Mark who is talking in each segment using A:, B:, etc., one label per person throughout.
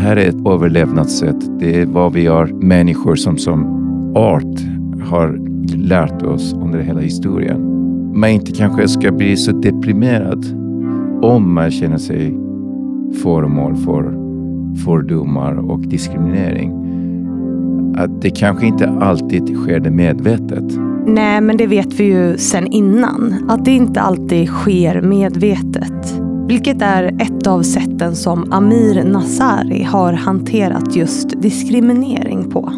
A: här är ett överlevnadssätt. Det är vad vi har människor som som art har lärt oss under hela historien. Man inte kanske ska bli så deprimerad om man känner sig föremål för fördomar och diskriminering. Att det kanske inte alltid sker det medvetet.
B: Nej, men det vet vi ju sedan innan. Att det inte alltid sker medvetet. Vilket är ett av sätten som Amir Nazari har hanterat just diskriminering på.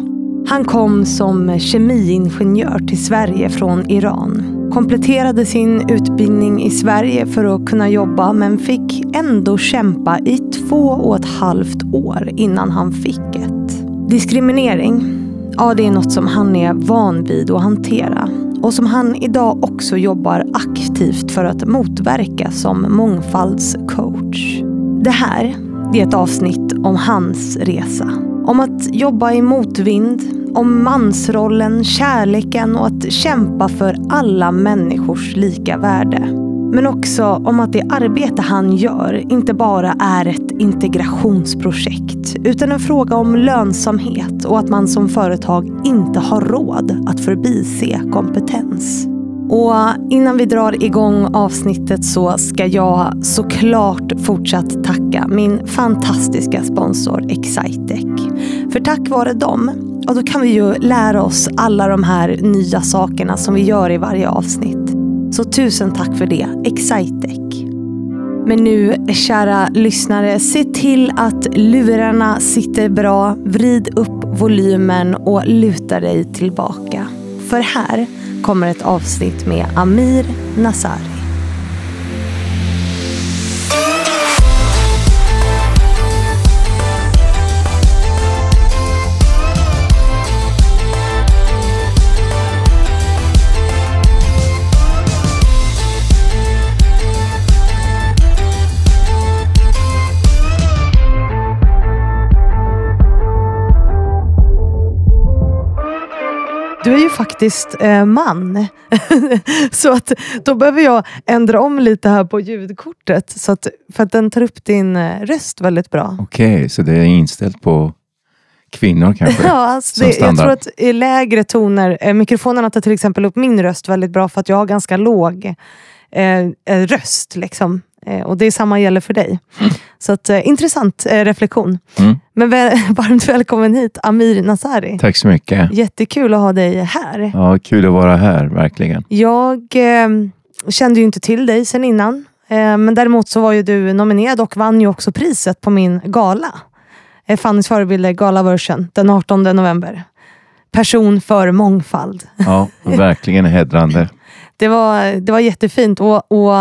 B: Han kom som kemiingenjör till Sverige från Iran. Kompletterade sin utbildning i Sverige för att kunna jobba men fick ändå kämpa i två och ett halvt år innan han fick ett. Diskriminering, ja det är något som han är van vid att hantera och som han idag också jobbar aktivt för att motverka som mångfaldscoach. Det här är ett avsnitt om hans resa. Om att jobba i motvind, om mansrollen, kärleken och att kämpa för alla människors lika värde. Men också om att det arbete han gör inte bara är ett integrationsprojekt utan en fråga om lönsamhet och att man som företag inte har råd att förbise kompetens. Och innan vi drar igång avsnittet så ska jag såklart fortsatt tacka min fantastiska sponsor Excitec. För tack vare dem, och då kan vi ju lära oss alla de här nya sakerna som vi gör i varje avsnitt. Så tusen tack för det, Excitec. Men nu, kära lyssnare, se till att lurarna sitter bra, vrid upp volymen och luta dig tillbaka. För här kommer ett avsnitt med Amir Nazar. Faktiskt eh, man. så att då behöver jag ändra om lite här på ljudkortet. Så att, för att den tar upp din eh, röst väldigt bra.
A: Okej, så det är inställt på kvinnor kanske?
B: Ja, alltså det, jag tror att i lägre toner, eh, mikrofonerna tar till exempel upp min röst väldigt bra för att jag har ganska låg eh, eh, röst. Liksom. Eh, och det är samma gäller för dig. Så att, eh, intressant eh, reflektion.
A: Mm.
B: Men väl, varmt välkommen hit Amir Nasari.
A: Tack så mycket.
B: Jättekul att ha dig här.
A: Ja, kul att vara här, verkligen.
B: Jag eh, kände ju inte till dig sen innan. Eh, men däremot så var ju du nominerad och vann ju också priset på min gala. Eh, Fannys förebilder Gala Version den 18 november. Person för mångfald.
A: Ja, verkligen hedrande.
B: Det var, det var jättefint och, och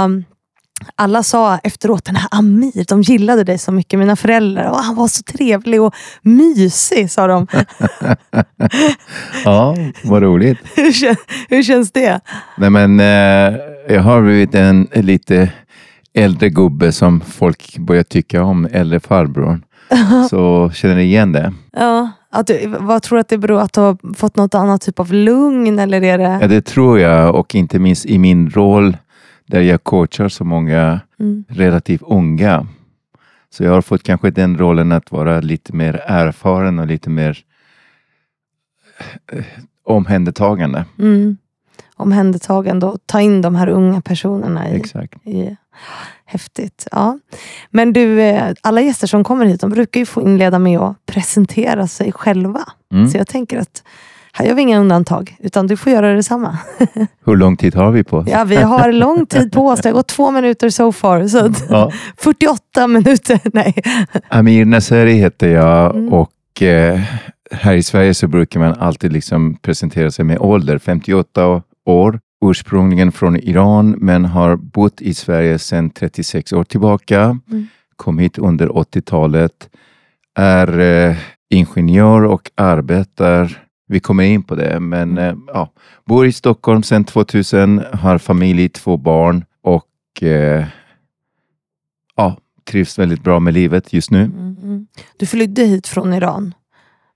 B: alla sa efteråt, den här Amir, de gillade dig så mycket, mina föräldrar. Och han var så trevlig och mysig, sa de.
A: Ja, vad roligt.
B: hur, kän- hur känns det?
A: Nej, men eh, jag har blivit en lite äldre gubbe som folk börjar tycka om, äldre farbror. Så känner ni igen det?
B: Ja, att du, vad tror du att det beror att du har fått något annat typ av lugn? Eller är det...
A: Ja, det tror jag och inte minst i min roll där jag coachar så många
B: Mm.
A: relativt unga. Så jag har fått kanske den rollen att vara lite mer erfaren och lite mer eh, omhändertagande.
B: Mm. Omhändertagande och ta in de här unga personerna i,
A: Exakt.
B: i Häftigt. Ja. Men du, eh, alla gäster som kommer hit, de brukar ju få inleda med att presentera sig själva.
A: Mm.
B: Så jag tänker att här gör vi inga undantag, utan du får göra detsamma.
A: Hur lång tid har vi på oss?
B: Ja, vi har lång tid på oss. Det har gått två minuter so far. Så
A: Ja.
B: 48 minuter. Nej.
A: Amir Naseri heter jag
B: Mm.
A: och eh, här i Sverige så brukar man alltid liksom presentera sig med ålder, 58 år, ursprungligen från Iran men har bott i Sverige sedan 36 år tillbaka.
B: Mm.
A: Kom hit under 80-talet, är eh, ingenjör och arbetar vi kommer in på det, men eh, ja, bor i Stockholm sedan 2000, har familj, två barn och eh, ja, trivs väldigt bra med livet just nu.
B: Mm, mm. Du flydde hit från Iran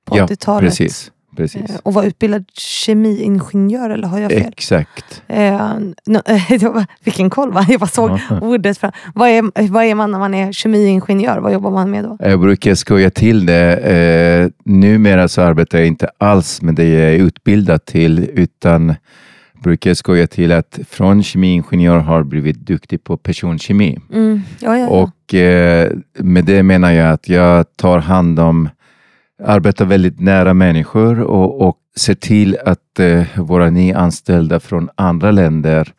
B: på
A: Ja,
B: 80-talet.
A: Precis, precis.
B: Eh, Och var utbildad kemiingenjör, eller har jag fel?
A: Exakt.
B: Eh, no, vilken koll va? Jag bara såg ordet. Fram. Vad, är, vad är man när man är kemiingenjör? Vad jobbar man med då?
A: Jag brukar skoja till det. Eh, numera så arbetar jag inte alls med det jag är utbildad till, utan brukar jag skoja till att från kemiingenjör har blivit duktig på personkemi.
B: Mm. Ja, ja, ja.
A: Och eh, med det menar jag att jag tar hand om, arbetar väldigt nära människor och, och ser till att eh, våra nyanställda från andra länder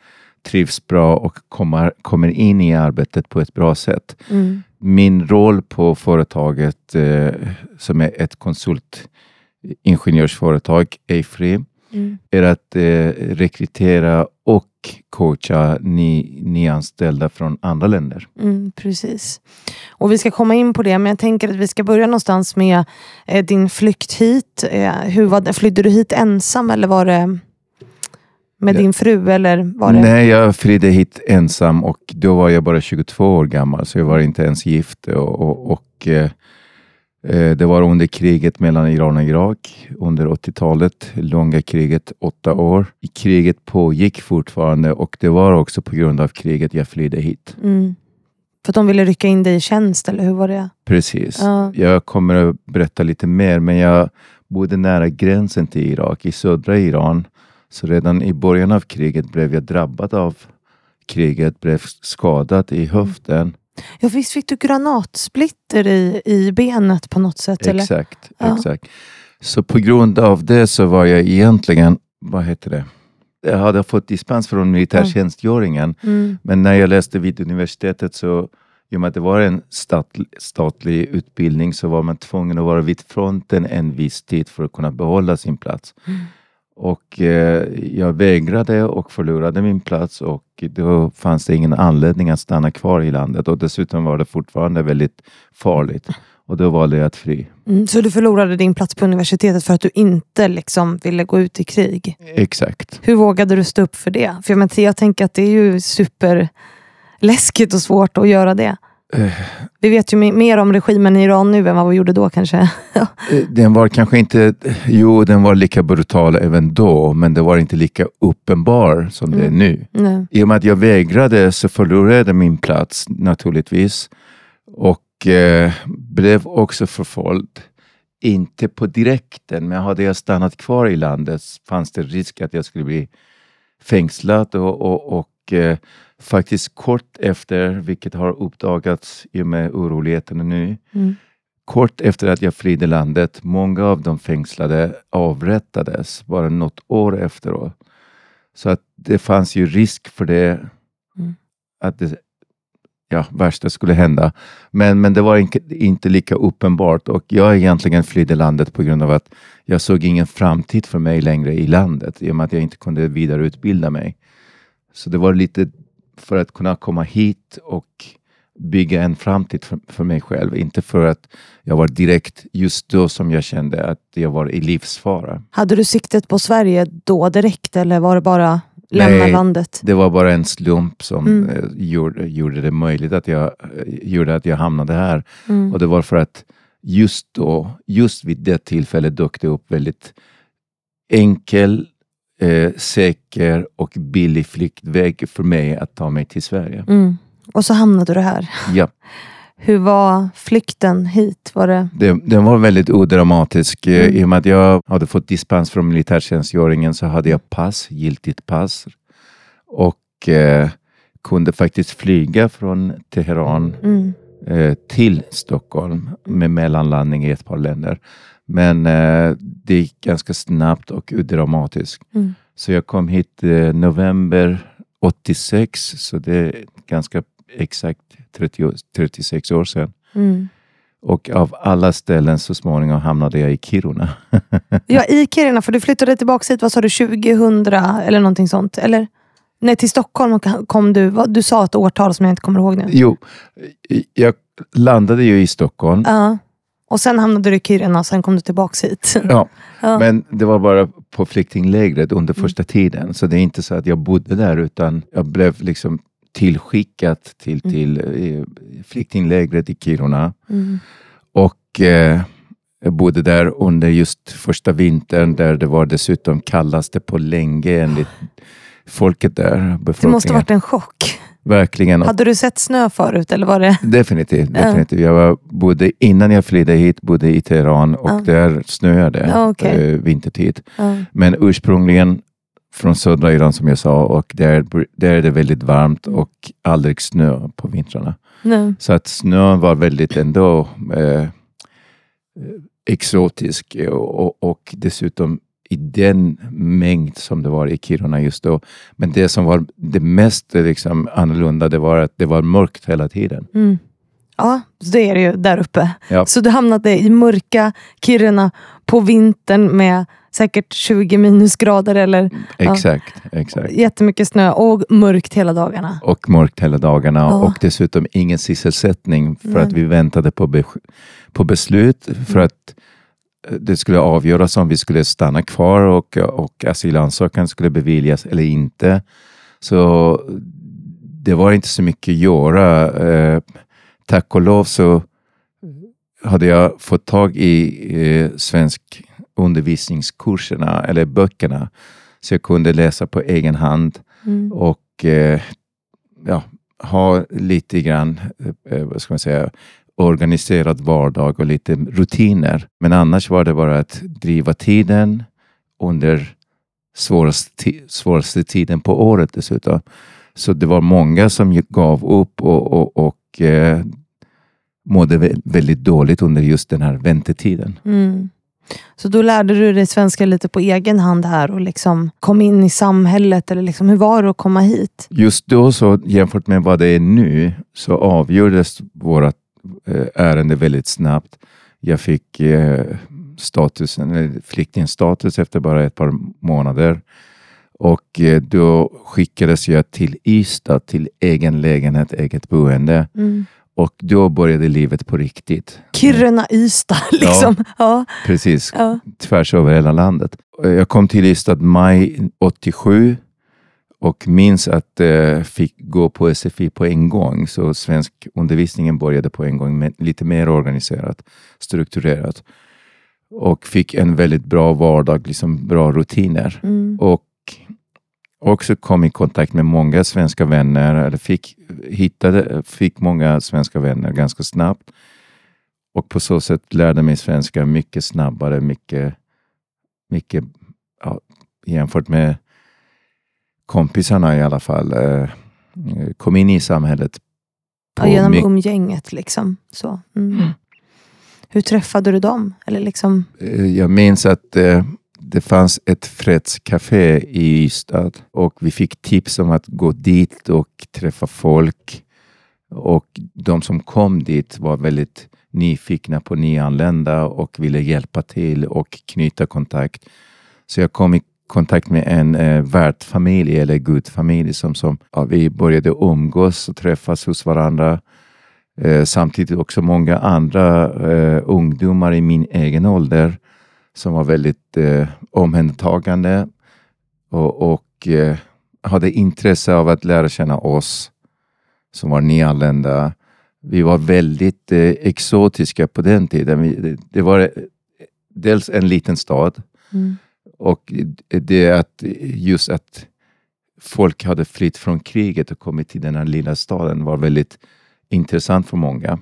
A: trivs bra och kommer, kommer in i arbetet på ett bra sätt.
B: Mm.
A: Min roll på företaget eh, som är ett konsultingenjörsföretag, Afri,
B: Mm.
A: är att eh, rekrytera och coacha ny, nyanställda från andra länder.
B: Mm, precis. Och vi ska komma in på det, men jag tänker att vi ska börja någonstans med eh, din flykt hit. Eh, hur var? Flydde du hit ensam eller var det med
A: Ja.
B: din fru? Eller var det...
A: Nej, jag flydde hit ensam och då var jag bara 22 år gammal, så jag var inte ens gift. Och, och, och eh, Det var under kriget mellan Iran och Irak under 80-talet, långa kriget, åtta år. Kriget pågick fortfarande och det var också på grund av kriget jag flydde hit.
B: Mm. För att de ville rycka in dig i tjänst, eller hur var det?
A: Precis.
B: Ja.
A: Jag kommer att berätta lite mer, men jag bodde nära gränsen till Irak, i södra Iran. Så redan i början av kriget blev jag drabbad av kriget, blev skadad i höften.
B: Ja, visst fick du granatsplitter i, i benet på något sätt? Eller?
A: Exakt,
B: Ja.
A: exakt. Så på grund av det så var jag egentligen, vad heter det? Jag hade fått dispens från militärtjänstgöringen,
B: Mm.
A: men när jag läste vid universitetet så i och med att det var en stat, statlig utbildning så var man tvungen att vara vid fronten en viss tid för att kunna behålla sin plats.
B: Mm.
A: Och eh, jag vägrade och förlorade min plats och då fanns det ingen anledning att stanna kvar i landet och dessutom var det fortfarande väldigt farligt. Och då valde jag att fly.
B: Mm. Så du förlorade din plats på universitetet för att du inte liksom ville gå ut i krig?
A: Exakt.
B: Hur vågade du stå upp för det? För jag, men, jag tänker att det är ju superläskigt och svårt att göra det.
A: Eh.
B: Vi vet ju me- mer om regimen i Iran nu än vad vi gjorde då kanske.
A: Eh, Den var kanske inte, jo den var lika brutal även då, men det var inte lika uppenbar som det är
B: Mm.
A: nu.
B: Nej.
A: I och med att jag vägrade så förlorade jag min plats naturligtvis och eh, blev också förföljd. Inte på direkten, men hade jag stannat kvar i landet fanns det risk att jag skulle bli fängslad och, och, och eh, faktiskt kort efter, vilket har uppdagats i och med oroligheterna nu,
B: Mm.
A: Kort efter att jag flydde landet, många av de fängslade avrättades bara något år efteråt. Så att det fanns ju risk för det,
B: Mm.
A: att det ja, värsta skulle hända. Men, men det var inte, inte lika uppenbart och jag egentligen flydde landet på grund av att jag såg ingen framtid för mig längre i landet i och med att jag inte kunde vidareutbilda mig. Så det var lite för att kunna komma hit och bygga en framtid för, för mig själv. Inte för att jag var direkt just då som jag kände att jag var i livsfara.
B: Hade du siktet på Sverige då direkt eller var det bara lämna
A: Nej.
B: landet?
A: Det var bara en slump som
B: Mm.
A: eh, gjorde, gjorde det möjligt att jag, eh, gjorde att jag hamnade här.
B: Mm.
A: Och det var för att just då, just vid det tillfället dök det upp väldigt enkel, eh, säker och billig flyktväg för mig att ta mig till Sverige.
B: Mm. Och så hamnade du här.
A: Ja,
B: Hur var flykten hit? Var det...
A: det, den var väldigt odramatisk. Eh,
B: Mm.
A: I och med att jag hade fått dispens från militärtjänstgöringen så hade jag pass, giltigt pass. Och eh, kunde faktiskt flyga från Teheran
B: Mm.
A: eh, till Stockholm med mellanlandning i ett par länder. Men eh, det gick ganska snabbt och odramatiskt.
B: Mm.
A: Så jag kom hit eh, november 86, så det är ganska exakt 30, 36 år sedan.
B: Mm.
A: Och av alla ställen så småningom hamnade jag i Kiruna.
B: Ja, i Kiruna, för du flyttade tillbaka hit, vad sa du, 2000 eller någonting sånt? Eller? Nej, till Stockholm kom du. Du sa ett årtal som jag inte kommer ihåg nu.
A: Jo, jag landade ju i Stockholm.
B: Ja. Och sen hamnade du i Kiruna och sen kom du tillbaka hit.
A: Ja,
B: Ja.
A: men det var bara på flyktinglägret under första tiden. Så det är inte så att jag bodde där utan jag blev liksom tillskickad till, till eh, flyktinglägret i Kiruna.
B: Mm.
A: Och eh, Jag bodde där under just första vintern där det var dessutom kallaste på länge enligt folket där.
B: Det måste varit en chock.
A: Verkligen.
B: Hade du sett snö förut? Eller var det...
A: Definitivt. definitivt. Jag var, bodde, innan jag flydde hit bodde i Teheran och ja. där snöade ja, okay. eh, vintertid. Ja. Men ursprungligen från södra Iran som jag sa och där, där är det väldigt varmt och aldrig snö på vintrarna. Nej. Så att snön var väldigt ändå eh, exotisk och, och dessutom i den mängd som det var i Kiruna just då. Men det som var det mest liksom, annorlunda det var att det var mörkt hela tiden.
B: Mm. Ja, det är det ju där uppe. Ja. Så du hamnade i mörka Kiruna på vintern med säkert 20 minusgrader eller
A: exakt, ja, exakt.
B: jättemycket snö och mörkt hela dagarna.
A: Och mörkt hela dagarna ja. och dessutom ingen sysselsättning för Nej. att vi väntade på, på beslut för att det skulle avgöras om vi skulle stanna kvar och, och asylansökan skulle beviljas eller inte. Så det var inte så mycket att göra. Eh, tack och lov så hade jag fått tag i eh, svensk undervisningskurserna eller böckerna så jag kunde läsa på egen hand mm. och eh, ja, ha lite grann, eh, vad ska man säga, organiserad vardag och lite rutiner. Men annars var det bara att driva tiden under svåraste, svåraste tiden på året dessutom. Så det var många som gav upp och, och, och eh, mådde väldigt dåligt under just den här väntetiden.
B: Mm. Så då lärde du dig svenska lite på egen hand här och liksom kom in i samhället? Eller liksom, hur var det att komma hit?
A: Just då, så jämfört med vad det är nu, så avgjordes vårt ärende väldigt snabbt. Jag fick eh, statusen, flyktingstatus efter bara ett par månader. Och eh, då skickades jag till Ystad, till egen lägenhet, eget boende. Mm. Och då började livet på riktigt.
B: Kiruna, Ystad liksom. Ja,
A: ja. precis. Ja. Tvärs över hela landet. Jag kom till Ystad maj 87 och minns att jag eh, fick gå på SFI på en gång. Så svensk undervisningen började på en gång, men lite mer organiserat, strukturerat. Och fick en väldigt bra vardag, liksom bra rutiner. Mm. Och också kom i kontakt med många svenska vänner, eller fick, hittade, fick många svenska vänner ganska snabbt. Och på så sätt lärde mig svenska mycket snabbare, mycket, mycket ja, jämfört med kompisarna i alla fall. Eh, kom in i samhället.
B: Ja, genom umgänget liksom. Så. Mm. Mm. Hur träffade du dem? Eller liksom...
A: Eh, jag minns att eh, det fanns ett fredscafé i Ystad och vi fick tips om att gå dit och träffa folk. Och de som kom dit var väldigt nyfikna på nyanlända och ville hjälpa till och knyta kontakt. Så jag kom i kontakt med en eh, värdfamilj eller gudfamilj som, som ja, vi började umgås och träffas hos varandra. Eh, samtidigt också många andra eh, ungdomar i min egen ålder som var väldigt eh, omhändertagande och, och eh, hade intresse av att lära känna oss som var nyanlända. Vi var väldigt eh, exotiska på den tiden. Vi, det, det, var eh, dels en liten stad mm och det att just att folk hade flytt från kriget och kommit till den här lilla staden var väldigt intressant för många.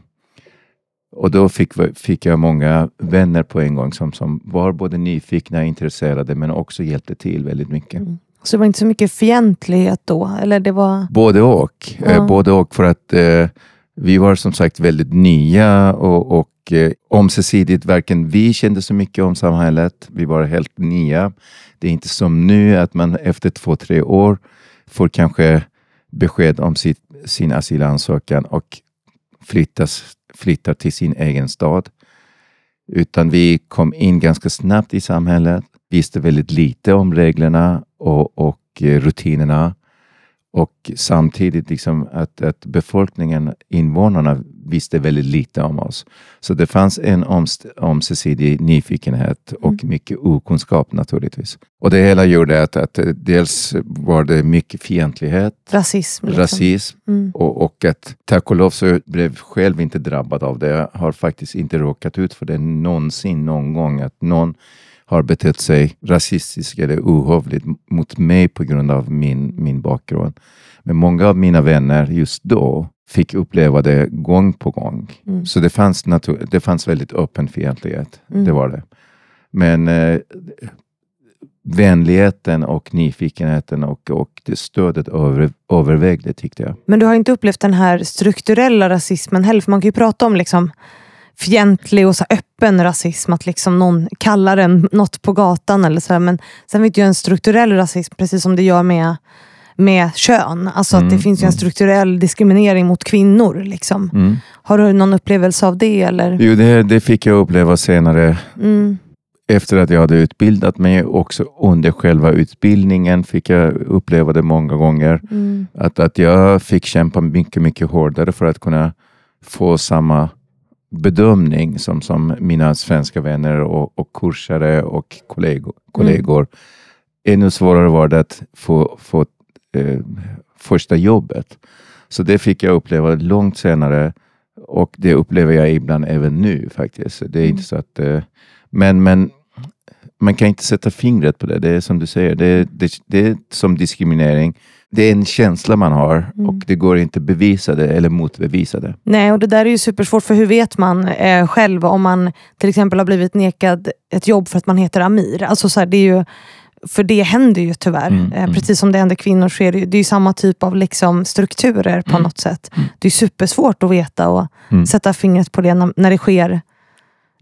A: Och då fick, fick jag många vänner på en gång som, som var både nyfikna och intresserade men också hjälpte till väldigt mycket. Mm.
B: Så det var inte så mycket fientlighet då? Eller det var...
A: Både och. Ja. Eh, både och för att eh, vi var som sagt väldigt nya och, och eh, ömsesidigt varken vi kände så mycket om samhället, vi var helt nya. Det är inte som nu att man efter två, tre år får kanske besked om sitt, sin asylansökan och flyttas flyttar till sin egen stad. Utan vi kom in ganska snabbt i samhället, visste väldigt lite om reglerna och, och eh, rutinerna och samtidigt liksom att, att befolkningen, invånarna, visste väldigt lite om oss. Så det fanns en ömsesidig nyfikenhet och
B: Mm.
A: mycket okunskap naturligtvis. Och det hela gjorde att, att eh, dels var det mycket fientlighet,
B: Rasism. Liksom.
A: rasism
B: Mm.
A: och, och att tack och lov så blev själv inte drabbad av det. Jag har faktiskt inte råkat ut för det någonsin, någon gång, att någon har betett sig rasistiskt eller ohövligt mot mig på grund av min, min bakgrund. Men många av mina vänner just då fick uppleva det gång på gång.
B: Mm.
A: Så det fanns, natur- det fanns väldigt öppen fientlighet.
B: Mm.
A: Det var det. Men eh, vänligheten och nyfikenheten och, och det stödet över, övervägde tyckte jag.
B: Men du har inte upplevt den här strukturella rasismen heller? För man kan ju prata om liksom fientlig och så öppen rasism, att liksom någon kallar en något på gatan eller så. här. Men sen finns det ju en strukturell rasism, precis som det gör med, med kön. Alltså att det
A: Mm,
B: finns ju en
A: mm.
B: strukturell diskriminering mot kvinnor. Liksom.
A: Mm.
B: Har du någon upplevelse av det? Eller?
A: Jo, det, det fick jag uppleva senare
B: Mm.
A: efter att jag hade utbildat mig. Också under själva utbildningen fick jag uppleva det många gånger.
B: Mm.
A: Att, att jag fick kämpa mycket, mycket hårdare för att kunna få samma bedömning som, som mina svenska vänner och, och kursare och kollegor. kollegor. Ännu svårare var det att få, få eh, första jobbet. Så det fick jag uppleva långt senare och det upplever jag ibland även nu faktiskt. Det är
B: Mm.
A: inte så att, eh, men, men man kan inte sätta fingret på det. Det är som du säger, det, det, det är som diskriminering. Det är en känsla man har
B: Mm.
A: och det går inte bevisa det eller motbevisa det.
B: Nej, och det där är ju supersvårt för hur vet man eh, själv om man till exempel har blivit nekad ett jobb för att man heter Amir? Alltså så här, det är ju, för det händer ju tyvärr.
A: Mm,
B: eh,
A: mm.
B: Precis som det händer kvinnor så är det, det är ju samma typ av liksom strukturer på
A: Mm.
B: något sätt.
A: Mm.
B: Det är supersvårt att veta och
A: Mm.
B: sätta fingret på det när, när det sker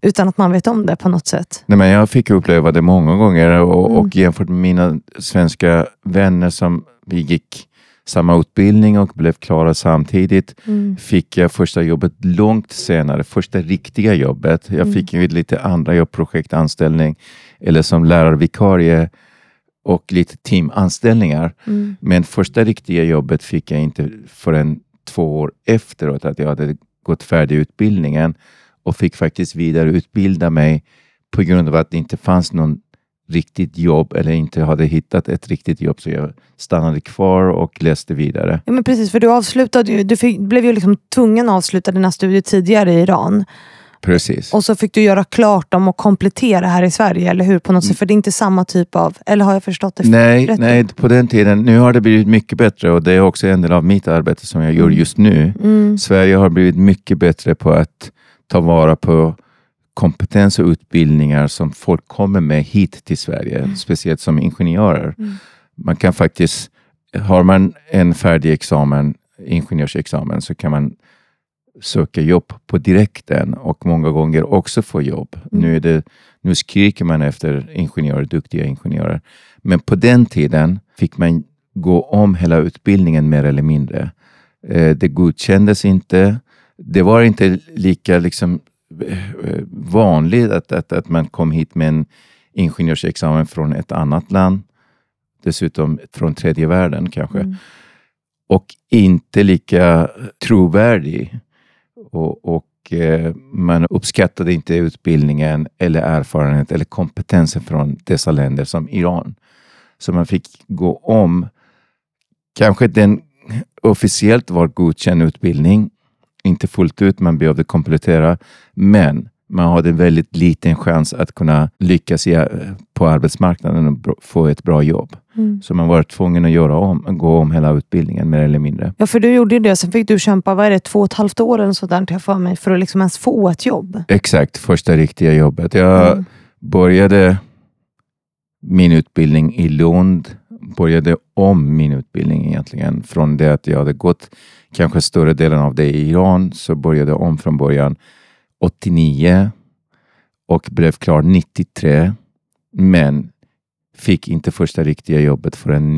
B: utan att man vet om det på något sätt.
A: Nej, men jag fick uppleva det många gånger och,
B: Mm.
A: och jämfört med mina svenska vänner som vi gick samma utbildning och blev klara samtidigt fick jag första jobbet långt senare, första riktiga jobbet. Jag
B: Mm.
A: fick ju lite andra jobb, projektanställning eller som lärarvikarie och lite teamanställningar.
B: Mm.
A: Men första riktiga jobbet fick jag inte förrän två år efteråt att jag hade gått färdig utbildningen och fick faktiskt vidareutbilda mig på grund av att det inte fanns någon riktigt jobb eller inte hade hittat ett riktigt jobb. Så jag stannade kvar och läste vidare.
B: Ja, men precis, för du avslutade ju, du fick, blev ju liksom tvungen att avsluta dina studier tidigare i Iran.
A: Precis.
B: Och så fick du göra klart dem och komplettera här i Sverige, eller hur? På något sätt, för det är inte samma typ av... Eller har jag förstått det
A: Nej,
B: rätt?
A: nej, på den tiden. Nu har det blivit mycket bättre och det är också en del av mitt arbete som jag gör
B: Mm.
A: just nu.
B: Mm.
A: Sverige har blivit mycket bättre på att ta vara på kompetens och utbildningar som folk kommer med hit till Sverige, speciellt som ingenjörer.
B: Mm.
A: Man kan faktiskt, har man en färdig examen, ingenjörsexamen, så kan man söka jobb på direkten och många gånger också få jobb.
B: Mm.
A: Nu, är det, nu skriker man efter ingenjörer, duktiga ingenjörer. Men på den tiden fick man gå om hela utbildningen mer eller mindre. Eh, det godkändes inte. Det var inte lika liksom, vanligt att, att, att man kom hit med en ingenjörsexamen från ett annat land. Dessutom från tredje världen kanske.
B: Mm.
A: Och inte lika trovärdig. Och, och eh, man uppskattade inte utbildningen eller erfarenhet eller kompetensen från dessa länder som Iran. Så man fick gå om kanske den officiellt var godkänd utbildning, inte fullt ut, man behövde komplettera, men man hade väldigt liten chans att kunna lyckas på arbetsmarknaden och få ett bra jobb.
B: Mm.
A: Så man var tvungen att göra om, gå om hela utbildningen mer eller mindre.
B: Ja, för du gjorde ju det. Sen fick du kämpa, vad är det, två och ett halvt år eller till jag för mig, för att liksom ens få ett jobb.
A: Exakt, första riktiga jobbet. Jag
B: Mm.
A: började min utbildning i Lund, började om min utbildning egentligen. Från det att jag hade gått kanske större delen av det i Iran, så började jag om från början 89 och blev klar 93. Men fick inte första riktiga jobbet förrän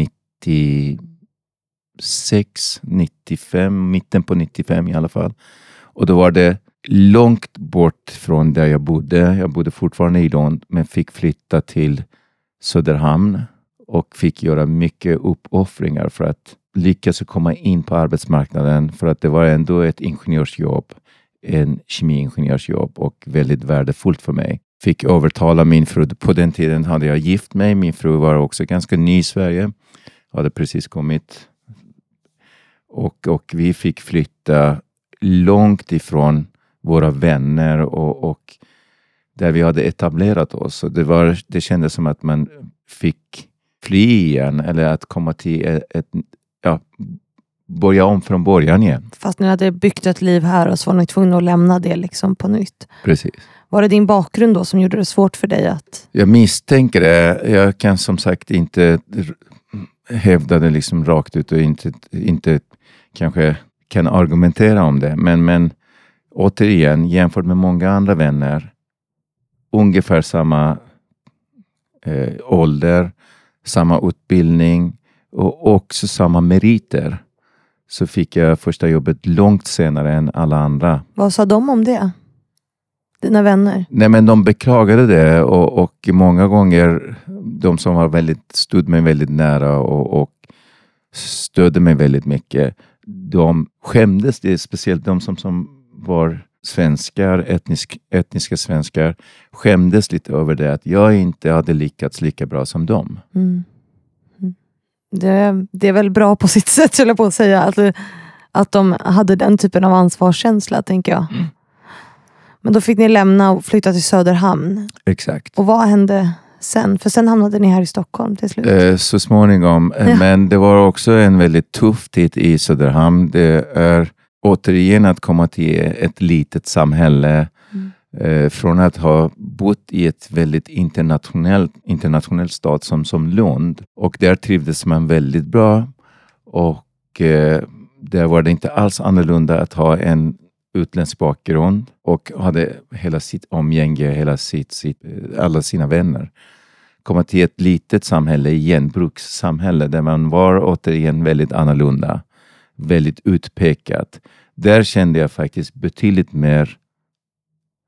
A: 96, 95, mitten på 95 i alla fall. Och då var det långt bort från där jag bodde. Jag bodde fortfarande i Lund, men fick flytta till Söderhamn och fick göra mycket uppoffringar för att lyckas komma in på arbetsmarknaden för att det var ändå ett ingenjörsjobb, en kemiingenjörsjobb och väldigt värdefullt för mig. Fick övertala min fru. På den tiden hade jag gift mig. Min fru var också ganska ny i Sverige. Hade precis kommit. Och, och vi fick flytta långt ifrån våra vänner och, och där vi hade etablerat oss. Och det, var, det kändes som att man fick fly igen eller att komma till ett, ett ja, börja om från början igen.
B: Fast ni hade byggt ett liv här och så var ni tvungna att lämna det liksom på nytt.
A: Precis.
B: Var det din bakgrund då som gjorde det svårt för dig att...
A: Jag misstänker det. Jag kan som sagt inte hävda det liksom rakt ut och inte, inte kanske kan argumentera om det. Men, men återigen, jämfört med många andra vänner, ungefär samma eh, ålder, samma utbildning och också samma meriter så fick jag första jobbet långt senare än alla andra.
B: Vad sa de om det? Dina vänner?
A: Nej, men de beklagade det och, och många gånger de som var väldigt, stod mig väldigt nära och, och stödde mig väldigt mycket, de skämdes. Det, speciellt de som, som var svenskar, etnisk, etniska svenskar, skämdes lite över det att jag inte hade lyckats lika bra som dem.
B: Mm. mm. Det, det, är väl bra på sitt sätt, skulle jag på att säga. Att, att de hade den typen av ansvarskänsla, tänker jag. Mm. Men då fick ni lämna och flytta till Söderhamn.
A: Exakt.
B: Och vad hände sen? För sen hamnade ni här i Stockholm till slut.
A: Eh, så småningom. Ja. Men det var också en väldigt tuff tid i Söderhamn. Det är återigen att komma till ett litet samhälle. Mm. Eh, från att ha bott i ett väldigt internationellt, internationellt stad som, som Lund. Och där trivdes man väldigt bra. Och eh, där var det inte alls annorlunda att ha en utländsk bakgrund och hade hela sitt omgänge, hela sitt, sitt, alla sina vänner. Komma till ett litet samhälle, genbrukssamhälle, där man var återigen väldigt annorlunda väldigt utpekat. Där kände jag faktiskt betydligt mer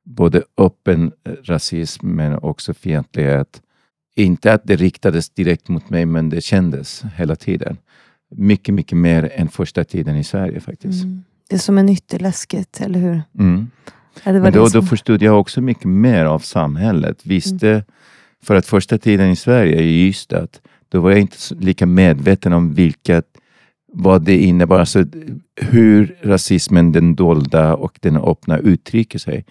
A: både öppen rasism men också fientlighet. Inte att det riktades direkt mot mig, men det kändes hela tiden. Mycket, mycket mer än första tiden i Sverige faktiskt. Mm.
B: Det är som en ytterläskigt, eller hur?
A: Mm. Ja, men då, som... då förstod jag också mycket mer av samhället. Visste, mm. för att första tiden i Sverige, i Ystad, då var jag inte lika medveten om vilka vad det innebar, alltså hur rasismen, den dolda och den öppna uttrycker sig.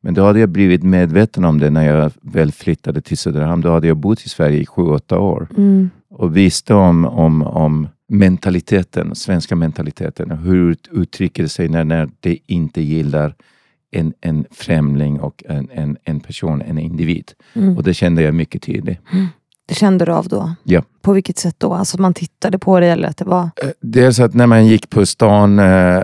A: Men då hade jag blivit medveten om det när jag väl flyttade till Söderhamn. Då hade jag bott i Sverige i sju, åtta år mm. och visste om, om, om mentaliteten, svenska mentaliteten. Hur uttrycker det sig när, när det inte gillar en, en främling och en, en, en person, en individ. Mm. Och det kände jag mycket tydligt.
B: Det kände du av då?
A: Ja.
B: På vilket sätt då? Alltså man tittade på dig eller att det var? Eh,
A: dels att när man gick på stan, äh,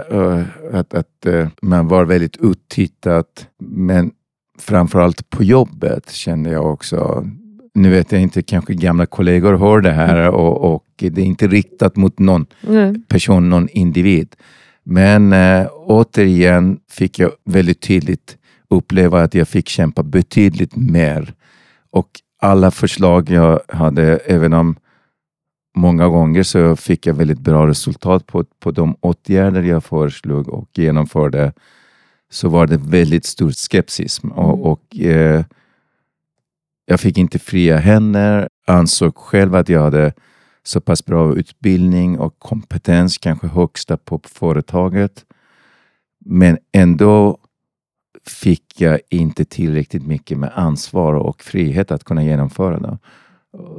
A: att, att äh, man var väldigt uttittat. Men framförallt på jobbet kände jag också nu vet jag inte, kanske gamla kollegor hör det här mm. och, och det är inte riktat mot någon mm. person, någon individ. Men äh, återigen fick jag väldigt tydligt uppleva att jag fick kämpa betydligt mer. Och alla förslag jag hade, även om många gånger så fick jag väldigt bra resultat på, på de åtgärder jag föreslog och genomförde, så var det väldigt stor skepsis. Och, mm. och eh, jag fick inte fria händer, ansåg själv att jag hade så pass bra utbildning och kompetens, kanske högsta på företaget. Men ändå fick jag inte tillräckligt mycket med ansvar och frihet att kunna genomföra det.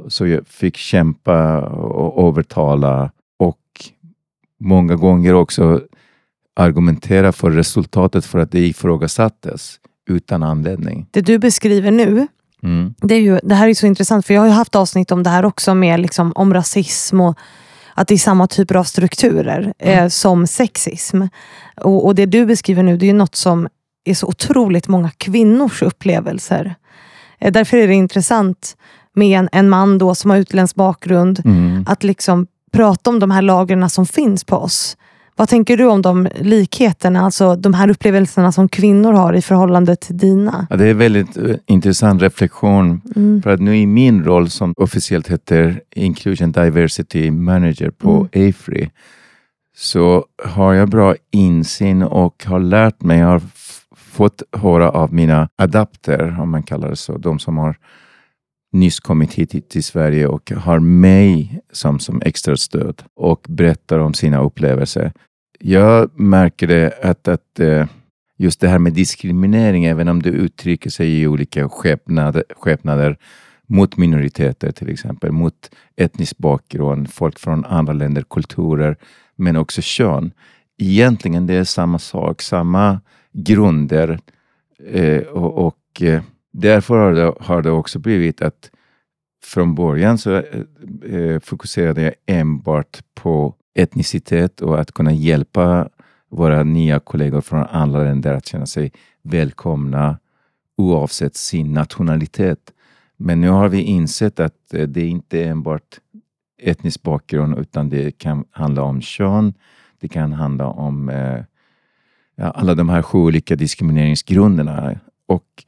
A: Så jag fick kämpa och övertala och många gånger också argumentera för resultatet för att det ifrågasattes utan anledning.
B: Det du beskriver nu, mm. det, är ju, det här är så intressant för jag har haft avsnitt om det här också, med liksom, om rasism och att det är samma typer av strukturer mm. eh, som sexism. Och, och, det du beskriver nu, det är något som är så otroligt många kvinnors upplevelser. Eh, därför är det intressant med en, en man då som har utländsk bakgrund, mm. att liksom prata om de här lagren som finns på oss. Vad tänker du om de likheterna, alltså de här upplevelserna som kvinnor har i förhållande till dina?
A: Ja, det är en väldigt uh, intressant reflektion.
B: Mm.
A: För att nu i min roll som officiellt heter Inclusion Diversity Manager på
B: Mm.
A: AFRI så har jag bra insyn och har lärt mig, har fått höra av mina adapter, om man kallar det så, de som har nyss kommit hit till- Sverige och har mig som, som extra stöd och berättar om sina upplevelser. Jag märker det att, att eh, just det här med diskriminering, även om det uttrycker sig i olika skepnader, skepnader mot minoriteter till exempel, mot etnisk bakgrund, folk från andra länder, kulturer, men också kön. Egentligen det är samma sak, samma grunder eh, och, och eh, därför har det, har det också blivit att från början så eh, eh, fokuserade jag enbart på etnicitet och att kunna hjälpa våra nya kollegor från andra länder att känna sig välkomna oavsett sin nationalitet. Men nu har vi insett att eh, det inte är enbart etnisk bakgrund utan det kan handla om kön, det kan handla om eh, ja, alla de här sju olika diskrimineringsgrunderna. Och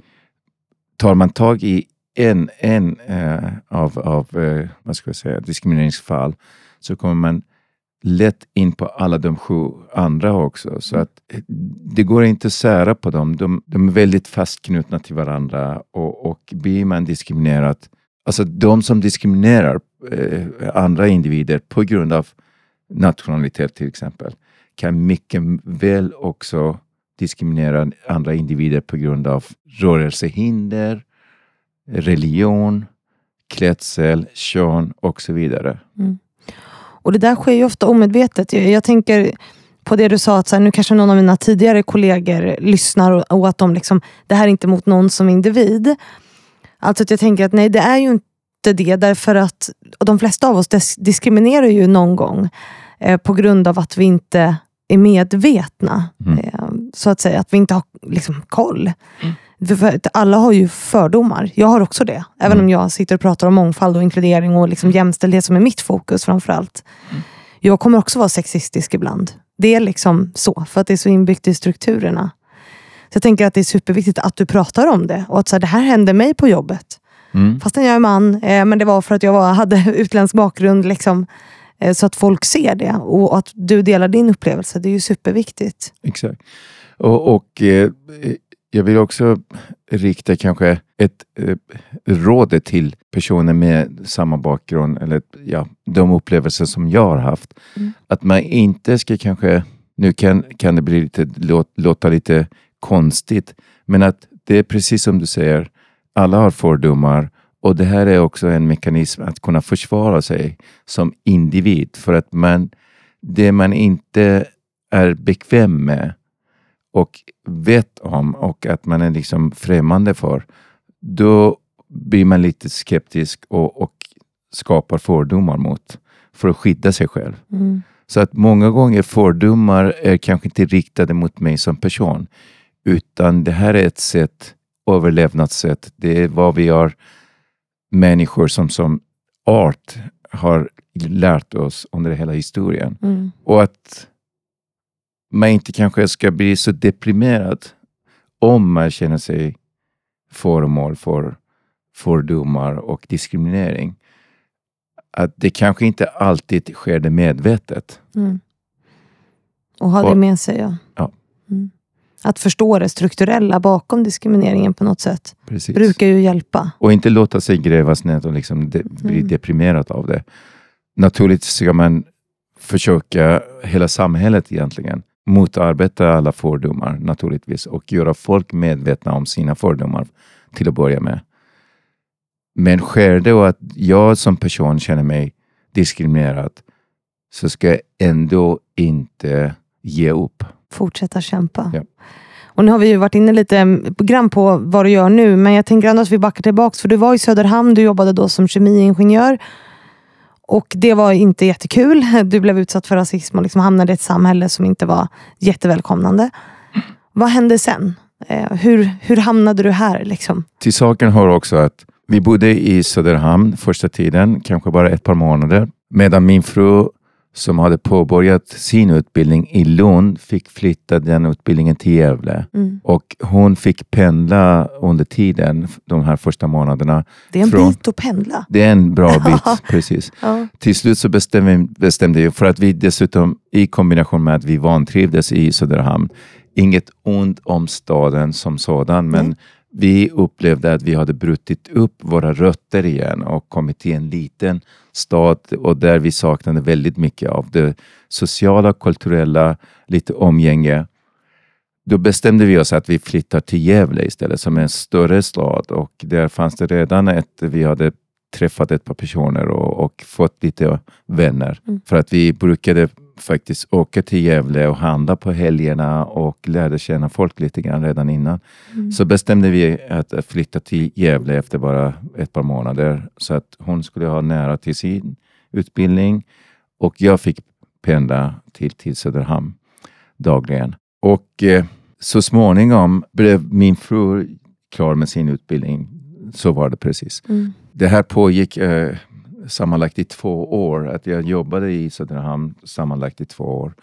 A: tar man tag i en, en eh, av, av eh, vad ska jag säga, diskrimineringsfall så kommer man lätt in på alla de sju andra också. Så att eh, det går inte att sära på dem. De, de är väldigt fastknutna till varandra och, och blir man diskriminerad, alltså de som diskriminerar eh, andra individer på grund av nationalitet till exempel, kan mycket väl också diskriminera andra individer på grund av rörelsehinder, religion, klädsel, kön och så vidare. Mm.
B: Och det där sker ju ofta omedvetet. Jag, jag tänker på det du sa, att så här, nu kanske någon av mina tidigare kollegor lyssnar och, och att de liksom, det här är inte mot någon som individ. Alltså att jag tänker att nej, det är ju inte det, därför att de flesta av oss diskriminerar ju någon gång eh, på grund av att vi inte är medvetna.
A: Mm.
B: Eh, så att säga, att vi inte har liksom, koll. För, för alla har ju fördomar. Jag har också det. Även
A: Mm.
B: om jag sitter och pratar om mångfald och inkludering och liksom jämställdhet som är mitt fokus framförallt. Jag kommer också vara sexistisk ibland. Det är liksom så, för att det är så inbyggt i strukturerna. Så jag tänker att det är superviktigt att du pratar om det. Och att så här, det här hände mig på jobbet.
A: Mm.
B: Fastän jag är man, eh, men det var för att jag var, hade utländsk bakgrund. Liksom, så att folk ser det. Och att du delar din upplevelse, det är ju superviktigt.
A: Exakt. Och, och eh, jag vill också rikta kanske ett eh, råd till personer med samma bakgrund eller ja, de upplevelser som jag har haft.
B: Mm.
A: Att man inte ska kanske, nu kan, kan det bli lite, låt, låta lite konstigt, men att det är precis som du säger, alla har fördomar och det här är också en mekanism att kunna försvara sig som individ för att man, det man inte är bekväm med och vet om och att man är liksom främmande för, då blir man lite skeptisk och, och skapar fördomar mot för att skydda sig själv.
B: Mm.
A: Så att många gånger fördomar är kanske inte riktade mot mig som person, utan det här är ett sätt, överlevnadssätt. Det är vad vi har människor som som art har lärt oss under hela historien.
B: Mm.
A: Och att man inte kanske ska bli så deprimerad om man känner sig föremål för fördomar och diskriminering. Att det kanske inte alltid sker det medvetet.
B: Mm. Och ha det med sig. Ja.
A: Ja.
B: Mm. Att förstå det strukturella bakom diskrimineringen på något sätt
A: Precis.
B: brukar ju hjälpa.
A: Och inte låta sig grävas ner och liksom de, bli
B: Mm.
A: deprimerad av det. Naturligtvis ska man försöka, hela samhället egentligen, motarbeta alla fördomar naturligtvis och göra folk medvetna om sina fördomar till att börja med. Men sker det att jag som person känner mig diskriminerad så ska jag ändå inte ge upp.
B: Fortsätta kämpa.
A: Ja.
B: Och nu har vi ju varit inne lite mm, grann på vad du gör nu, men jag tänker ändå att vi backar tillbaks. För du var i Söderhamn, du jobbade då som kemiingenjör. Och det var inte jättekul. Du blev utsatt för rasism och liksom hamnade i ett samhälle som inte var jättevälkomnande. Vad hände sen? Eh, hur, hur hamnade du här? Liksom?
A: Till saken hör också att vi bodde i Söderhamn första tiden, kanske bara ett par månader, medan min fru som hade påbörjat sin utbildning i Lund fick flytta den utbildningen till Gävle.
B: Mm.
A: Och hon fick pendla under tiden, de här första månaderna.
B: Det är en
A: Från-
B: bit att pendla.
A: Det är en bra bit, precis.
B: Ja.
A: Till slut så bestämde, bestämde jag, för att vi dessutom i kombination med att vi vantrivdes i Söderhamn, inget ont om staden som sådan, men
B: Nej.
A: Vi upplevde att vi hade brutit upp våra rötter igen och kommit till en liten stad och där vi saknade väldigt mycket av det sociala, kulturella, lite omgänge. Då bestämde vi oss att vi flyttar till Gävle istället, som är en större stad och där fanns det redan ett, vi hade träffat ett par personer och, och fått lite vänner.
B: Mm.
A: För att vi brukade faktiskt åka till Gävle och handla på helgerna och lärde känna folk lite grann redan innan.
B: Mm.
A: Så bestämde vi att flytta till Gävle efter bara ett par månader så att hon skulle ha nära till sin utbildning och jag fick pendla till, till Söderhamn dagligen. Och eh, så småningom blev min fru klar med sin utbildning. Så var det precis.
B: Mm.
A: Det här pågick eh, sammanlagt i två år. Att jag jobbade i Söderhamn sammanlagt i två år.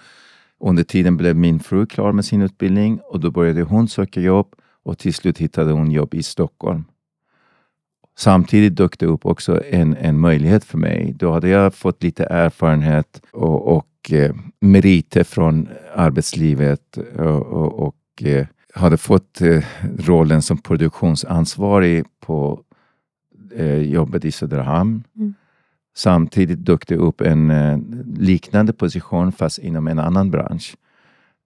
A: Under tiden blev min fru klar med sin utbildning och då började hon söka jobb och till slut hittade hon jobb i Stockholm. Samtidigt dök det upp också en, en möjlighet för mig. Då hade jag fått lite erfarenhet och, och eh, meriter från arbetslivet och, och, och eh, hade fått eh, rollen som produktionsansvarig på eh, jobbet i Söderhamn.
B: Mm.
A: Samtidigt dök det upp en eh, liknande position fast inom en annan bransch.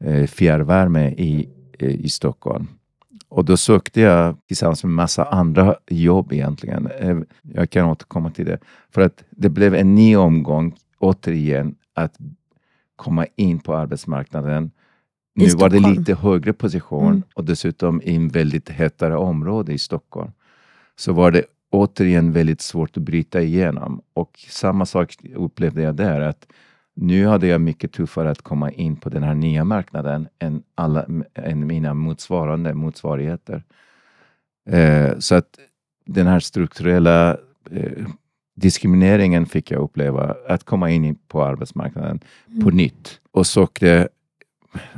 A: Eh, fjärrvärme i, eh, i Stockholm. Och då sökte jag tillsammans med massa andra jobb egentligen. Jag kan återkomma till det. För att det blev en ny omgång återigen att komma in på arbetsmarknaden.
B: I
A: Nu var det lite högre position
B: Mm.
A: och dessutom i en väldigt hetare område i Stockholm. Så var det återigen väldigt svårt att bryta igenom. Och samma sak upplevde jag där. att Nu hade jag mycket tuffare att komma in på den här nya marknaden än, alla, än mina motsvarande motsvarigheter. Eh, så att den här strukturella eh, diskrimineringen fick jag uppleva. Att komma in på arbetsmarknaden på
B: Mm.
A: nytt. Och sökte